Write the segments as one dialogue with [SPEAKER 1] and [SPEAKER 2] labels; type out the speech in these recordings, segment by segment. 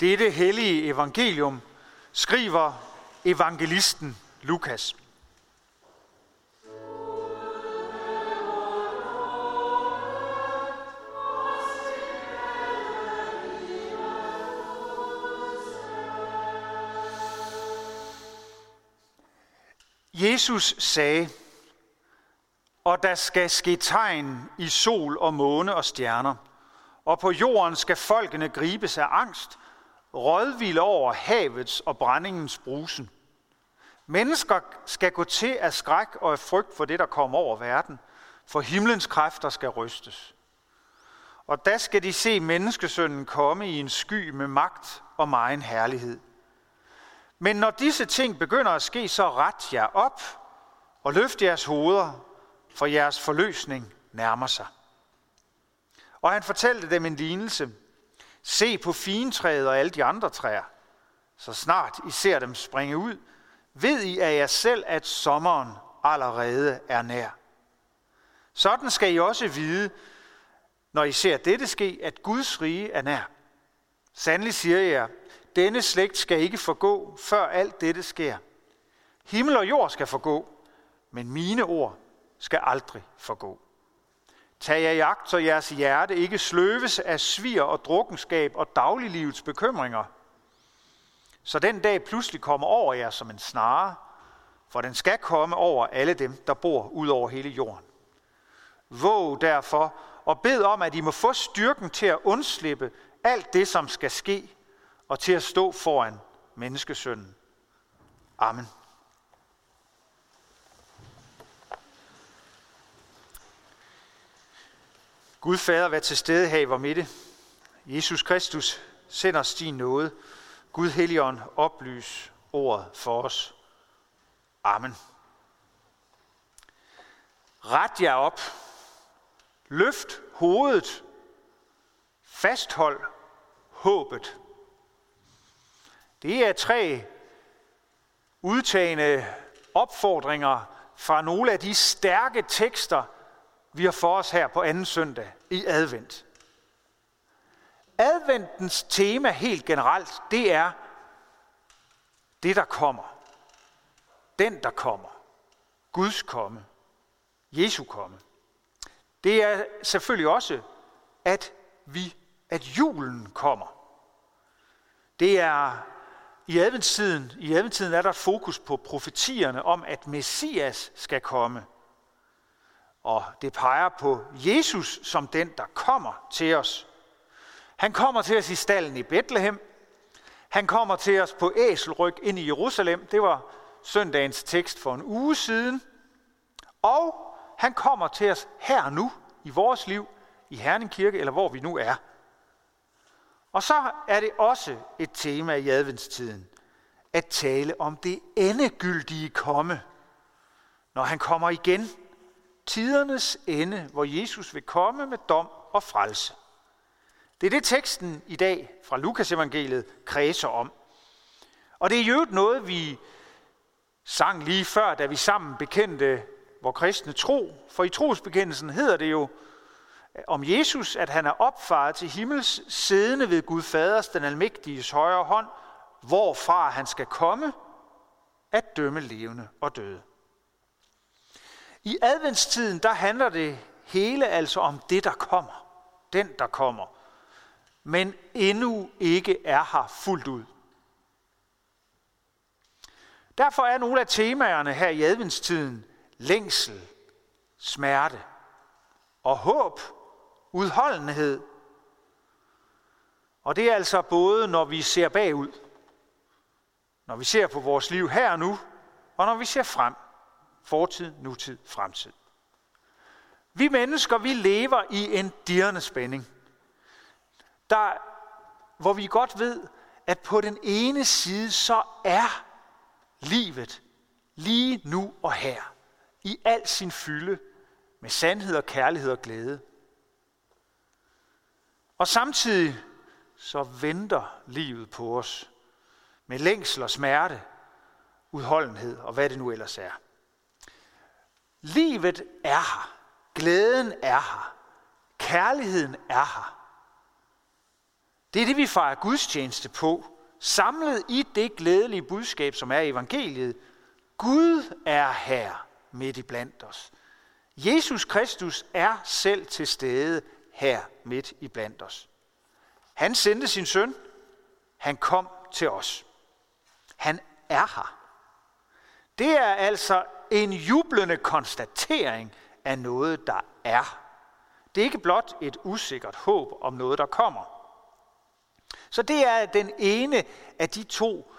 [SPEAKER 1] Dette hellige evangelium skriver evangelisten Lukas. Jesus sagde, og der skal ske tegn i sol og måne og stjerner, og på jorden skal folkene gribes af angst, rådvilde over havets og brændingens brusen. Mennesker skal gå til af skræk og af frygt for det, der kommer over verden, for himlens kræfter skal rystes. Og da skal de se menneskesønnen komme i en sky med magt og megen herlighed. Men når disse ting begynder at ske, så ret jer op og løft jeres hoveder, for jeres forløsning nærmer sig. Og han fortalte dem en lignelse. Se på fintræet og alle de andre træer. Så snart I ser dem springe ud, ved I af jer selv, at sommeren allerede er nær. Sådan skal I også vide, når I ser dette ske, at Guds rige er nær. Sandelig siger jeg, denne slægt skal ikke forgå, før alt dette sker. Himmel og jord skal forgå, men mine ord skal aldrig forgå. Tag jer i agt, så jeres hjerte ikke sløves af svir og drukkenskab og dagliglivets bekymringer. Så den dag pludselig kommer over jer som en snare, for den skal komme over alle dem, der bor ud over hele jorden. Våg derfor og bed om, at I må få styrken til at undslippe alt det, som skal ske, og til at stå foran menneskesønnen. Amen. Gud Fader, vær til stede her i vor midte. Jesus Kristus, send os din nåde. Gud Helligånd, oplys ordet for os. Amen. Ret jer op. Løft hovedet. Fasthold håbet. Det er tre udtagende opfordringer fra nogle af de stærke tekster, vi har for os her på anden søndag i advent. Adventens tema helt generelt, det er det, der kommer. Den, der kommer. Guds komme. Jesu komme. Det er selvfølgelig også, at vi, at julen kommer. Det er i adventstiden, i adventstiden er der fokus på profetierne om, at Messias skal komme. Og det peger på Jesus som den, der kommer til os. Han kommer til os i stallen i Bethlehem. Han kommer til os på æselryg ind i Jerusalem. Det var søndagens tekst for en uge siden. Og han kommer til os her nu i vores liv, i Herning Kirke, eller hvor vi nu er. Og så er det også et tema i adventstiden, at tale om det endegyldige komme, når han kommer igen. Tidernes ende, hvor Jesus vil komme med dom og frelse. Det er det teksten i dag fra Lukas evangeliet kredser om. Og det er jo noget, vi sang lige før, da vi sammen bekendte vor kristne tro. For i trosbekendelsen hedder det jo om Jesus, at han er opfaret til himmels, siddende ved Gud Faders, den almægtiges højre hånd, hvorfra han skal komme at dømme levende og døde. I adventstiden, der handler det hele altså om det, der kommer. Den, der kommer. Men endnu ikke er her fuldt ud. Derfor er nogle af temaerne her i adventstiden længsel, smerte og håb, udholdenhed. Og det er altså både, når vi ser bagud, når vi ser på vores liv her og nu, og når vi ser frem, fortid, nutid, fremtid. Vi mennesker, vi lever i en dirrende spænding, der, hvor vi godt ved, at på den ene side, så er livet lige nu og her, i al sin fylde, med sandhed og kærlighed og glæde. Og samtidig så venter livet på os med længsel og smerte, udholdenhed og hvad det nu ellers er. Livet er her. Glæden er her. Kærligheden er her. Det er det, vi fejrer gudstjeneste på, samlet i det glædelige budskab, som er evangeliet. Gud er her midt i blandt os. Jesus Kristus er selv til stede her midt i blandt os. Han sendte sin søn. Han kom til os. Han er her. Det er altså en jublende konstatering af noget, der er. Det er ikke blot et usikkert håb om noget, der kommer. Så det er den ene af de to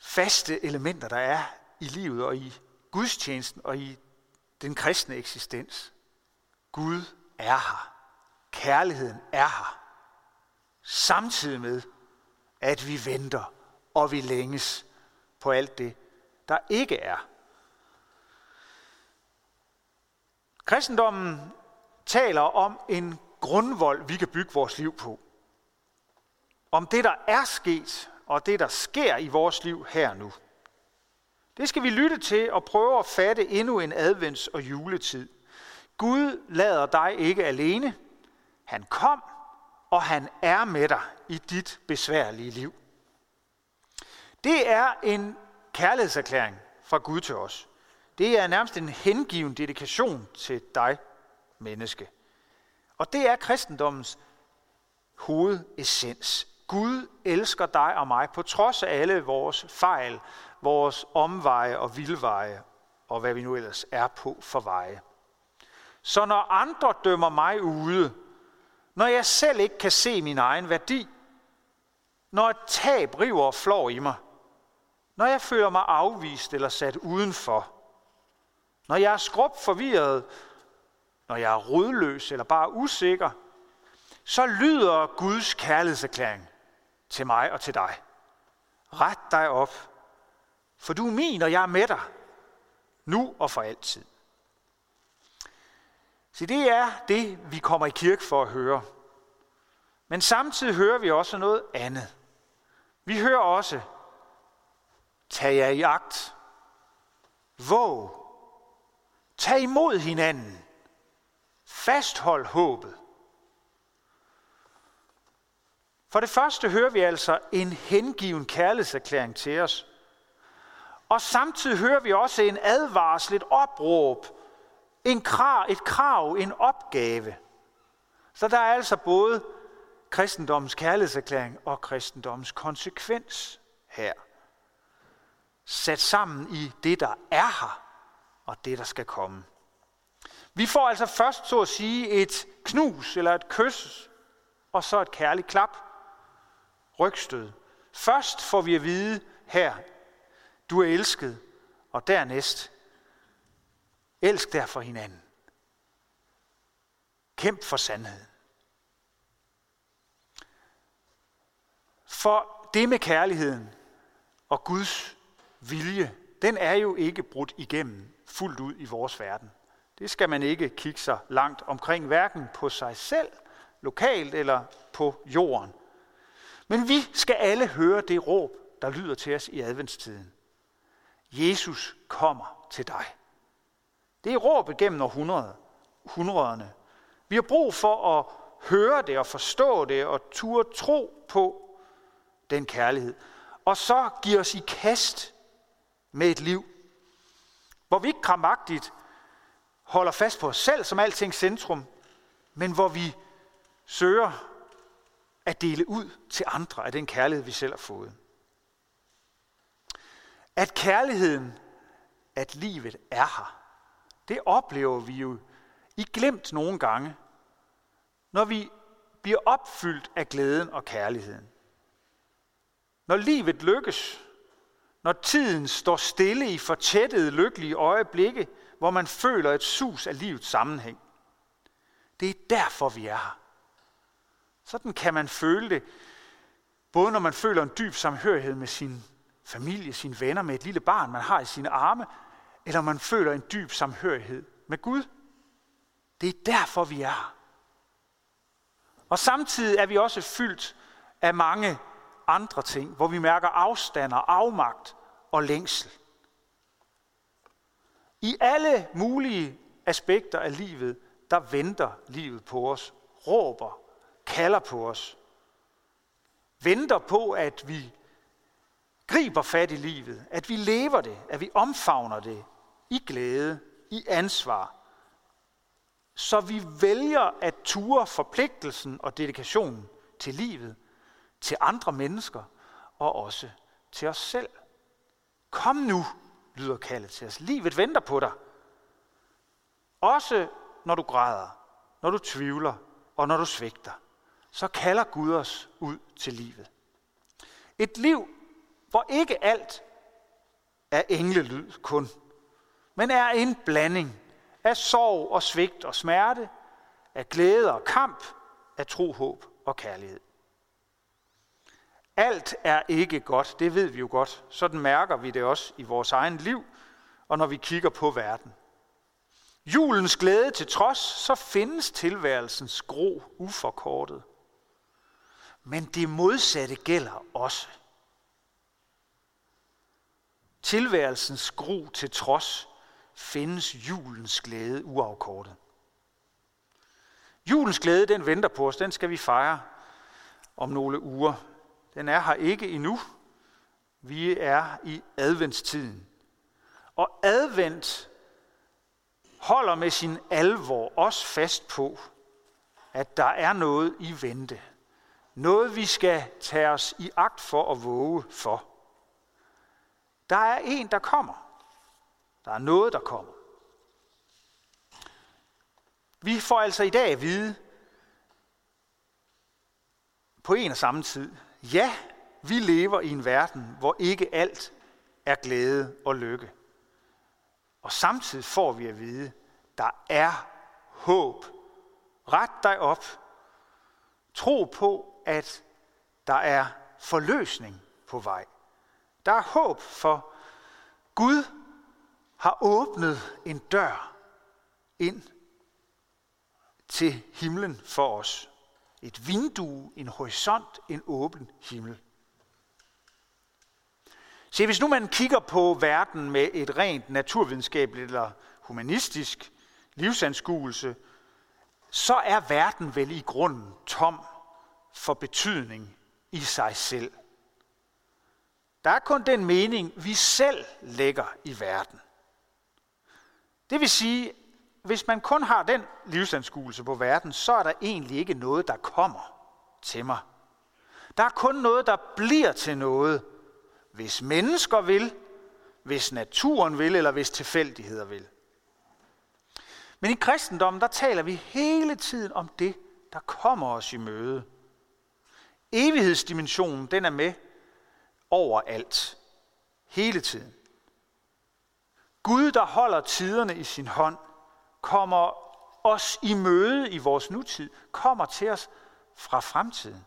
[SPEAKER 1] faste elementer, der er i livet og i gudstjenesten og i den kristne eksistens. Gud er her. Kærligheden er her. Samtidig med, at vi venter og vi længes på alt det, der ikke er. Kristendommen taler om en grundvold, vi kan bygge vores liv på. Om det, der er sket, og det, der sker i vores liv her nu. Det skal vi lytte til og prøve at fatte endnu en advents- og juletid. Gud lader dig ikke alene. Han kom, og han er med dig i dit besværlige liv. Det er en kærlighedserklæring fra Gud til os. Det er nærmest en hengiven dedikation til dig, menneske. Og det er kristendommens hovedessens. Gud elsker dig og mig på trods af alle vores fejl, vores omveje og vildveje, og hvad vi nu ellers er på for veje. Så når andre dømmer mig ude, når jeg selv ikke kan se min egen værdi, når et tab river og flår i mig, når jeg føler mig afvist eller sat udenfor, når jeg er skrub forvirret, når jeg er rodløs eller bare usikker, så lyder Guds kærlighedserklæring til mig og til dig. Ret dig op, for du er min, og jeg er med dig, nu og for altid. Så det er det, vi kommer i kirke for at høre. Men samtidig hører vi også noget andet. Vi hører også, tag jer i agt. Våg. Tag imod hinanden. Fasthold håbet. For det første hører vi altså en hengiven kærlighedserklæring til os. Og samtidig hører vi også en advarsel, et opråb, en krav, et krav, en opgave. Så der er altså både kristendommens kærlighedserklæring og kristendommens konsekvens her. Sat sammen i det, der er her, og det, der skal komme. Vi får altså først så at sige et knus eller et kys, og så et kærligt klap. Rygstød. Først får vi at vide her, du er elsket, og dernæst, elsk derfor hinanden. Kæmp for sandheden. For det med kærligheden og Guds vilje, den er jo ikke brudt igennem fuldt ud i vores verden. Det skal man ikke kigge sig langt omkring, hverken på sig selv, lokalt eller på jorden. Men vi skal alle høre det råb, der lyder til os i adventstiden. Jesus kommer til dig. Det er råbet gennem århundrede, hundrederne. Vi har brug for at høre det og forstå det og turde tro på den kærlighed. Og så give os i kast med et liv, hvor vi ikke krampagtigt holder fast på os selv som alting centrum, men hvor vi søger at dele ud til andre af den kærlighed, vi selv har fået. At kærligheden, at livet er her, det oplever vi jo i glemt nogle gange, når vi bliver opfyldt af glæden og kærligheden. Når livet lykkes, når tiden står stille i fortættede, lykkelige øjeblikke, hvor man føler et sus af livets sammenhæng. Det er derfor, vi er her. Sådan kan man føle det, både når man føler en dyb samhørighed med sin familie, sine venner, med et lille barn, man har i sine arme, eller man føler en dyb samhørighed med Gud. Det er derfor, vi er her. Og samtidig er vi også fyldt af mange andre ting, hvor vi mærker afstand og afmagt og længsel. I alle mulige aspekter af livet, der venter livet på os, råber kalder på os. Venter på, at vi griber fat i livet, at vi lever det, at vi omfavner det i glæde, i ansvar, så vi vælger at ture forpligtelsen og dedikationen til livet, til andre mennesker og også til os selv. Kom nu, lyder kaldet til os. Livet venter på dig. Også når du græder, når du tvivler og når du svigter, så kalder Gud os ud til livet. Et liv, hvor ikke alt er englelyd kun, men er en blanding af sorg og svigt og smerte, af glæde og kamp, af tro, håb og kærlighed. Alt er ikke godt, det ved vi jo godt. Sådan mærker vi det også i vores egen liv, og når vi kigger på verden. Julens glæde til trods, så findes tilværelsens gro uforkortet. Men det modsatte gælder også. Tilværelsens gro til trods findes julens glæde uafkortet. Julens glæde, den venter på os, den skal vi fejre om nogle uger. Den er her ikke endnu. Vi er i adventstiden. Og advent holder med sin alvor også fast på, at der er noget i vente. Noget, vi skal tage os i agt for at våge for. Der er en, der kommer. Der er noget, der kommer. Vi får altså i dag at vide, på en og samme tid, ja, vi lever i en verden, hvor ikke alt er glæde og lykke. Og samtidig får vi at vide, der er håb. Ret dig op. Tro på, at der er forløsning på vej. Der er håb for Gud har åbnet en dør ind til himlen for os. Et vindue, en horisont, en åben himmel. Se, hvis nu man kigger på verden med et rent naturvidenskabeligt eller humanistisk livsanskuelse, så er verden vel i grunden tom for betydning i sig selv. Der er kun den mening, vi selv lægger i verden. Det vil sige, hvis man kun har den livsanskuelse på verden, så er der egentlig ikke noget, der kommer til mig. Der er kun noget, der bliver til noget, hvis mennesker vil, hvis naturen vil, eller hvis tilfældigheder vil. Men i kristendommen, der taler vi hele tiden om det, der kommer os i møde. Evighedsdimensionen, den er med overalt. Hele tiden. Gud, der holder tiderne i sin hånd, kommer os i møde i vores nutid, kommer til os fra fremtiden.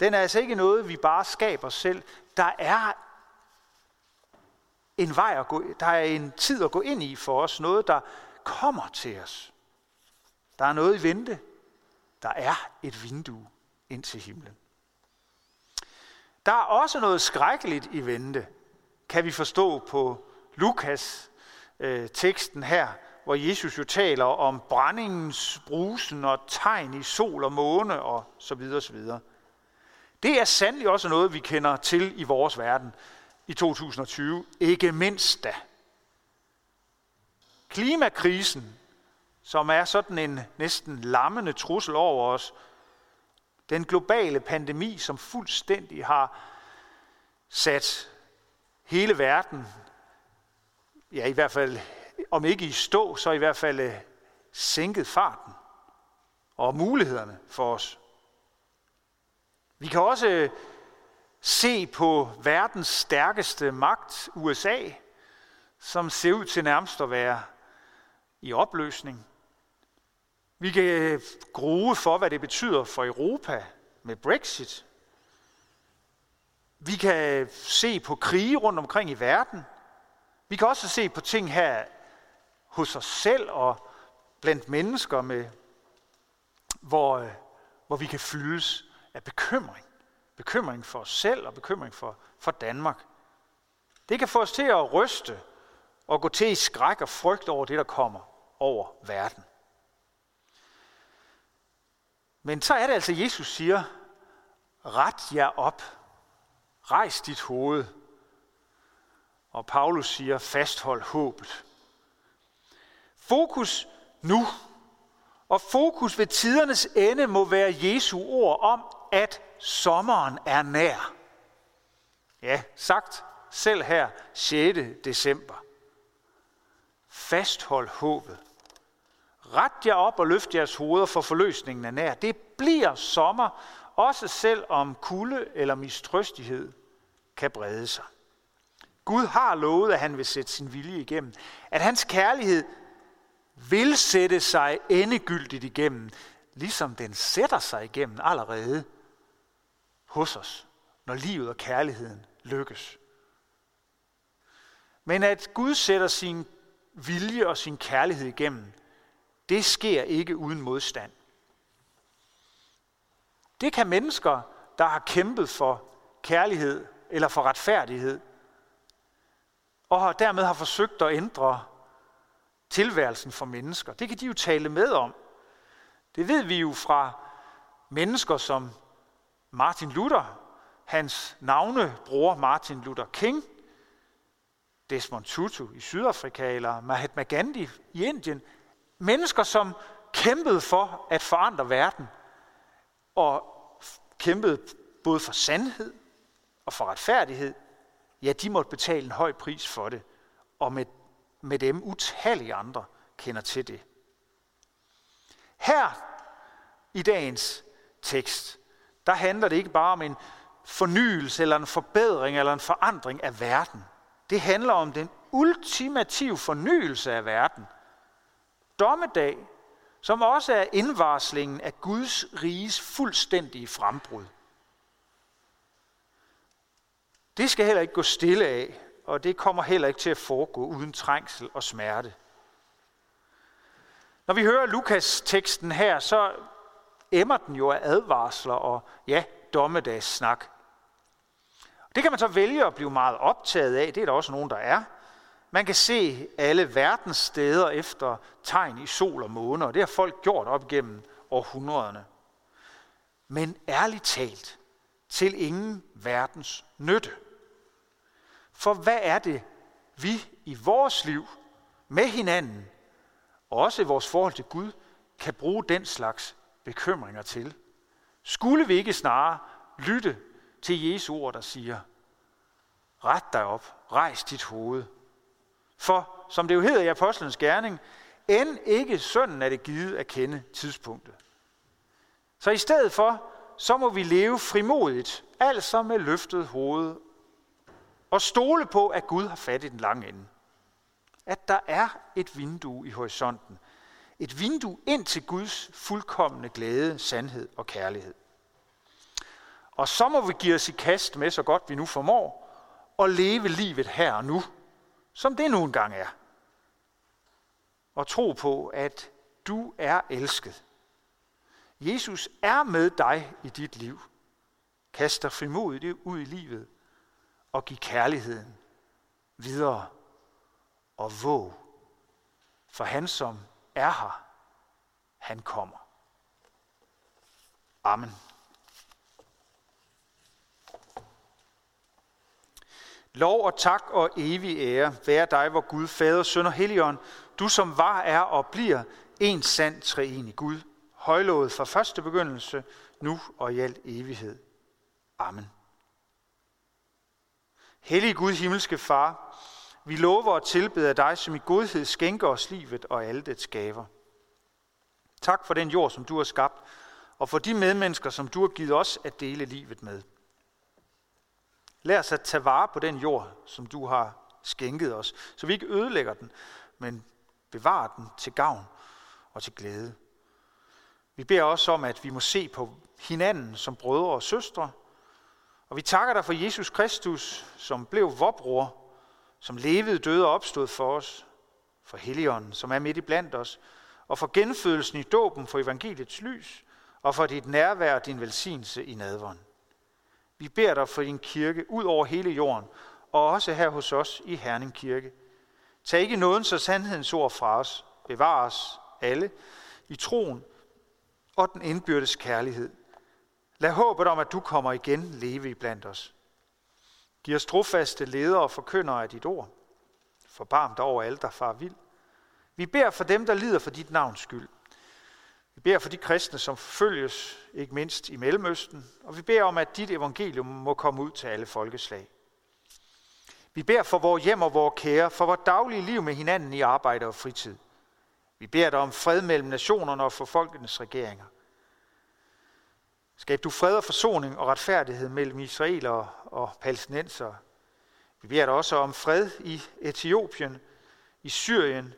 [SPEAKER 1] Den er altså ikke noget, vi bare skaber selv. Der er en vej at gå, der er en tid at gå ind i for os, noget, der kommer til os. Der er noget i vente. Der er et vindue ind til himlen. Der er også noget skrækkeligt i vente, kan vi forstå på Lukas øh, teksten her, hvor Jesus jo taler om brændingens brusen og tegn i sol og måne og så videre, så videre. Det er sandelig også noget, vi kender til i vores verden i 2020, ikke mindst da. Klimakrisen, som er sådan en næsten lammende trussel over os, den globale pandemi, som fuldstændig har sat hele verden ja, i hvert fald, om ikke i stå, så i hvert fald øh, sænket farten og mulighederne for os. Vi kan også øh, se på verdens stærkeste magt, USA, som ser ud til nærmest at være i opløsning. Vi kan øh, grue for, hvad det betyder for Europa med Brexit. Vi kan øh, se på krige rundt omkring i verden – vi kan også se på ting her hos os selv og blandt mennesker, med, hvor, øh, hvor vi kan fyldes af bekymring. Bekymring for os selv og bekymring for, for Danmark. Det kan få os til at ryste og gå til i skræk og frygt over det, der kommer over verden. Men så er det altså, Jesus siger, ret jer op, rejs dit hoved. Og Paulus siger, fasthold håbet. Fokus nu, og fokus ved tidernes ende må være Jesu ord om, at sommeren er nær. Ja, sagt selv her 6. december. Fasthold håbet. Ret jer op og løft jeres hoveder, for forløsningen er nær. Det bliver sommer, også selv om kulde eller mistrøstighed kan brede sig. Gud har lovet, at han vil sætte sin vilje igennem. At hans kærlighed vil sætte sig endegyldigt igennem, ligesom den sætter sig igennem allerede hos os, når livet og kærligheden lykkes. Men at Gud sætter sin vilje og sin kærlighed igennem, det sker ikke uden modstand. Det kan mennesker, der har kæmpet for kærlighed eller for retfærdighed, og dermed har forsøgt at ændre tilværelsen for mennesker. Det kan de jo tale med om. Det ved vi jo fra mennesker som Martin Luther, hans navnebror Martin Luther King, Desmond Tutu i Sydafrika eller Mahatma Gandhi i Indien. Mennesker, som kæmpede for at forandre verden og kæmpede både for sandhed og for retfærdighed. Ja, de måtte betale en høj pris for det, og med, med dem utallige andre kender til det. Her i dagens tekst, der handler det ikke bare om en fornyelse eller en forbedring eller en forandring af verden. Det handler om den ultimative fornyelse af verden. Dommedag, som også er indvarslingen af Guds riges fuldstændige frembrud. Det skal heller ikke gå stille af, og det kommer heller ikke til at foregå uden trængsel og smerte. Når vi hører Lukas teksten her, så emmer den jo af advarsler og ja, dommedagssnak. Det kan man så vælge at blive meget optaget af. Det er der også nogen, der er. Man kan se alle verdens steder efter tegn i sol og måne, og det har folk gjort op gennem århundrederne. Men ærligt talt, til ingen verdens nytte. For hvad er det, vi i vores liv med hinanden, og også i vores forhold til Gud, kan bruge den slags bekymringer til? Skulle vi ikke snarere lytte til Jesu ord, der siger, ret dig op, rejs dit hoved. For, som det jo hedder i Apostlenes Gerning, end ikke sønnen er det givet at kende tidspunktet. Så i stedet for, så må vi leve frimodigt, altså med løftet hoved, og stole på, at Gud har fat i den lange ende. At der er et vindue i horisonten. Et vindue ind til Guds fuldkommende glæde, sandhed og kærlighed. Og så må vi give os i kast med, så godt vi nu formår, og leve livet her og nu, som det nu engang er. Og tro på, at du er elsket. Jesus er med dig i dit liv. Kast dig frimodigt ud i livet og giv kærligheden videre og våg. For han, som er her, han kommer. Amen. Lov og tak og evig ære være dig, hvor Gud, Fader, Søn og Helligånd, du som var, er og bliver en sand treenig Gud, højlovet fra første begyndelse, nu og i al evighed. Amen. Hellig Gud, himmelske Far, vi lover og tilbeder dig, som i godhed skænker os livet og alle dets gaver. Tak for den jord, som du har skabt, og for de medmennesker, som du har givet os at dele livet med. Lad os at tage vare på den jord, som du har skænket os, så vi ikke ødelægger den, men bevarer den til gavn og til glæde. Vi beder også om, at vi må se på hinanden som brødre og søstre, og vi takker dig for Jesus Kristus, som blev vor bror, som levede, døde og opstod for os, for Helligånden, som er midt i blandt os, og for genfødelsen i dåben for evangeliets lys, og for dit nærvær og din velsignelse i nadvånd. Vi beder dig for din kirke ud over hele jorden, og også her hos os i Herning Kirke. Tag ikke nåden så sandhedens ord fra os. Bevar os alle i troen og den indbyrdes kærlighed. Lad håbet om, at du kommer igen, leve i blandt os. Giv os trofaste ledere og forkyndere af dit ord. Forbarm dig over alle, der far vild. Vi beder for dem, der lider for dit navns skyld. Vi beder for de kristne, som forfølges, ikke mindst i Mellemøsten, og vi beder om, at dit evangelium må komme ud til alle folkeslag. Vi beder for vores hjem og vores kære, for vores daglige liv med hinanden i arbejde og fritid. Vi beder dig om fred mellem nationerne og for folkenes regeringer. Skab du fred og forsoning og retfærdighed mellem israelere og palæstinensere. Vi beder dig også om fred i Etiopien, i Syrien,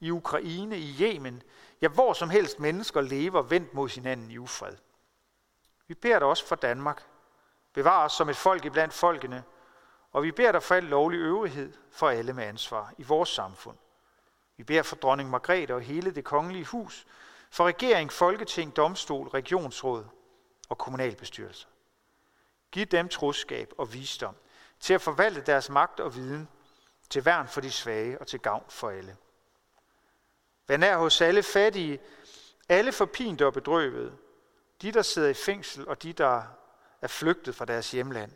[SPEAKER 1] i Ukraine, i Yemen, ja hvor som helst mennesker lever vendt mod hinanden i ufred. Vi beder dig også for Danmark. Bevar os som et folk iblandt folkene, og vi beder dig for al lovlig øvrighed for alle med ansvar i vores samfund. Vi beder for dronning Margrethe og hele det kongelige hus, for regering, folketing, domstol, regionsråd og kommunalbestyrelse. Giv dem troskab og visdom til at forvalte deres magt og viden til værn for de svage og til gavn for alle. Vær nær hos alle fattige, alle forpinte og bedrøvede, de der sidder i fængsel og de der er flygtet fra deres hjemland.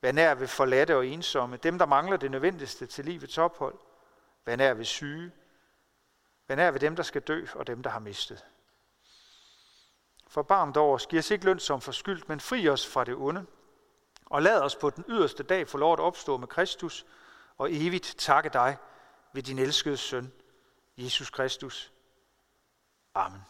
[SPEAKER 1] Vær nær ved forladte og ensomme, dem der mangler det nødvendigste til livets ophold. Vær nær ved syge. Vær nær ved dem, der skal dø og dem, der har mistet. Forbarm over os, giv os ikke løn som forskyldt, men fri os fra det onde. Og lad os på den yderste dag få lov at opstå med Kristus og evigt takke dig ved din elskede søn, Jesus Kristus. Amen.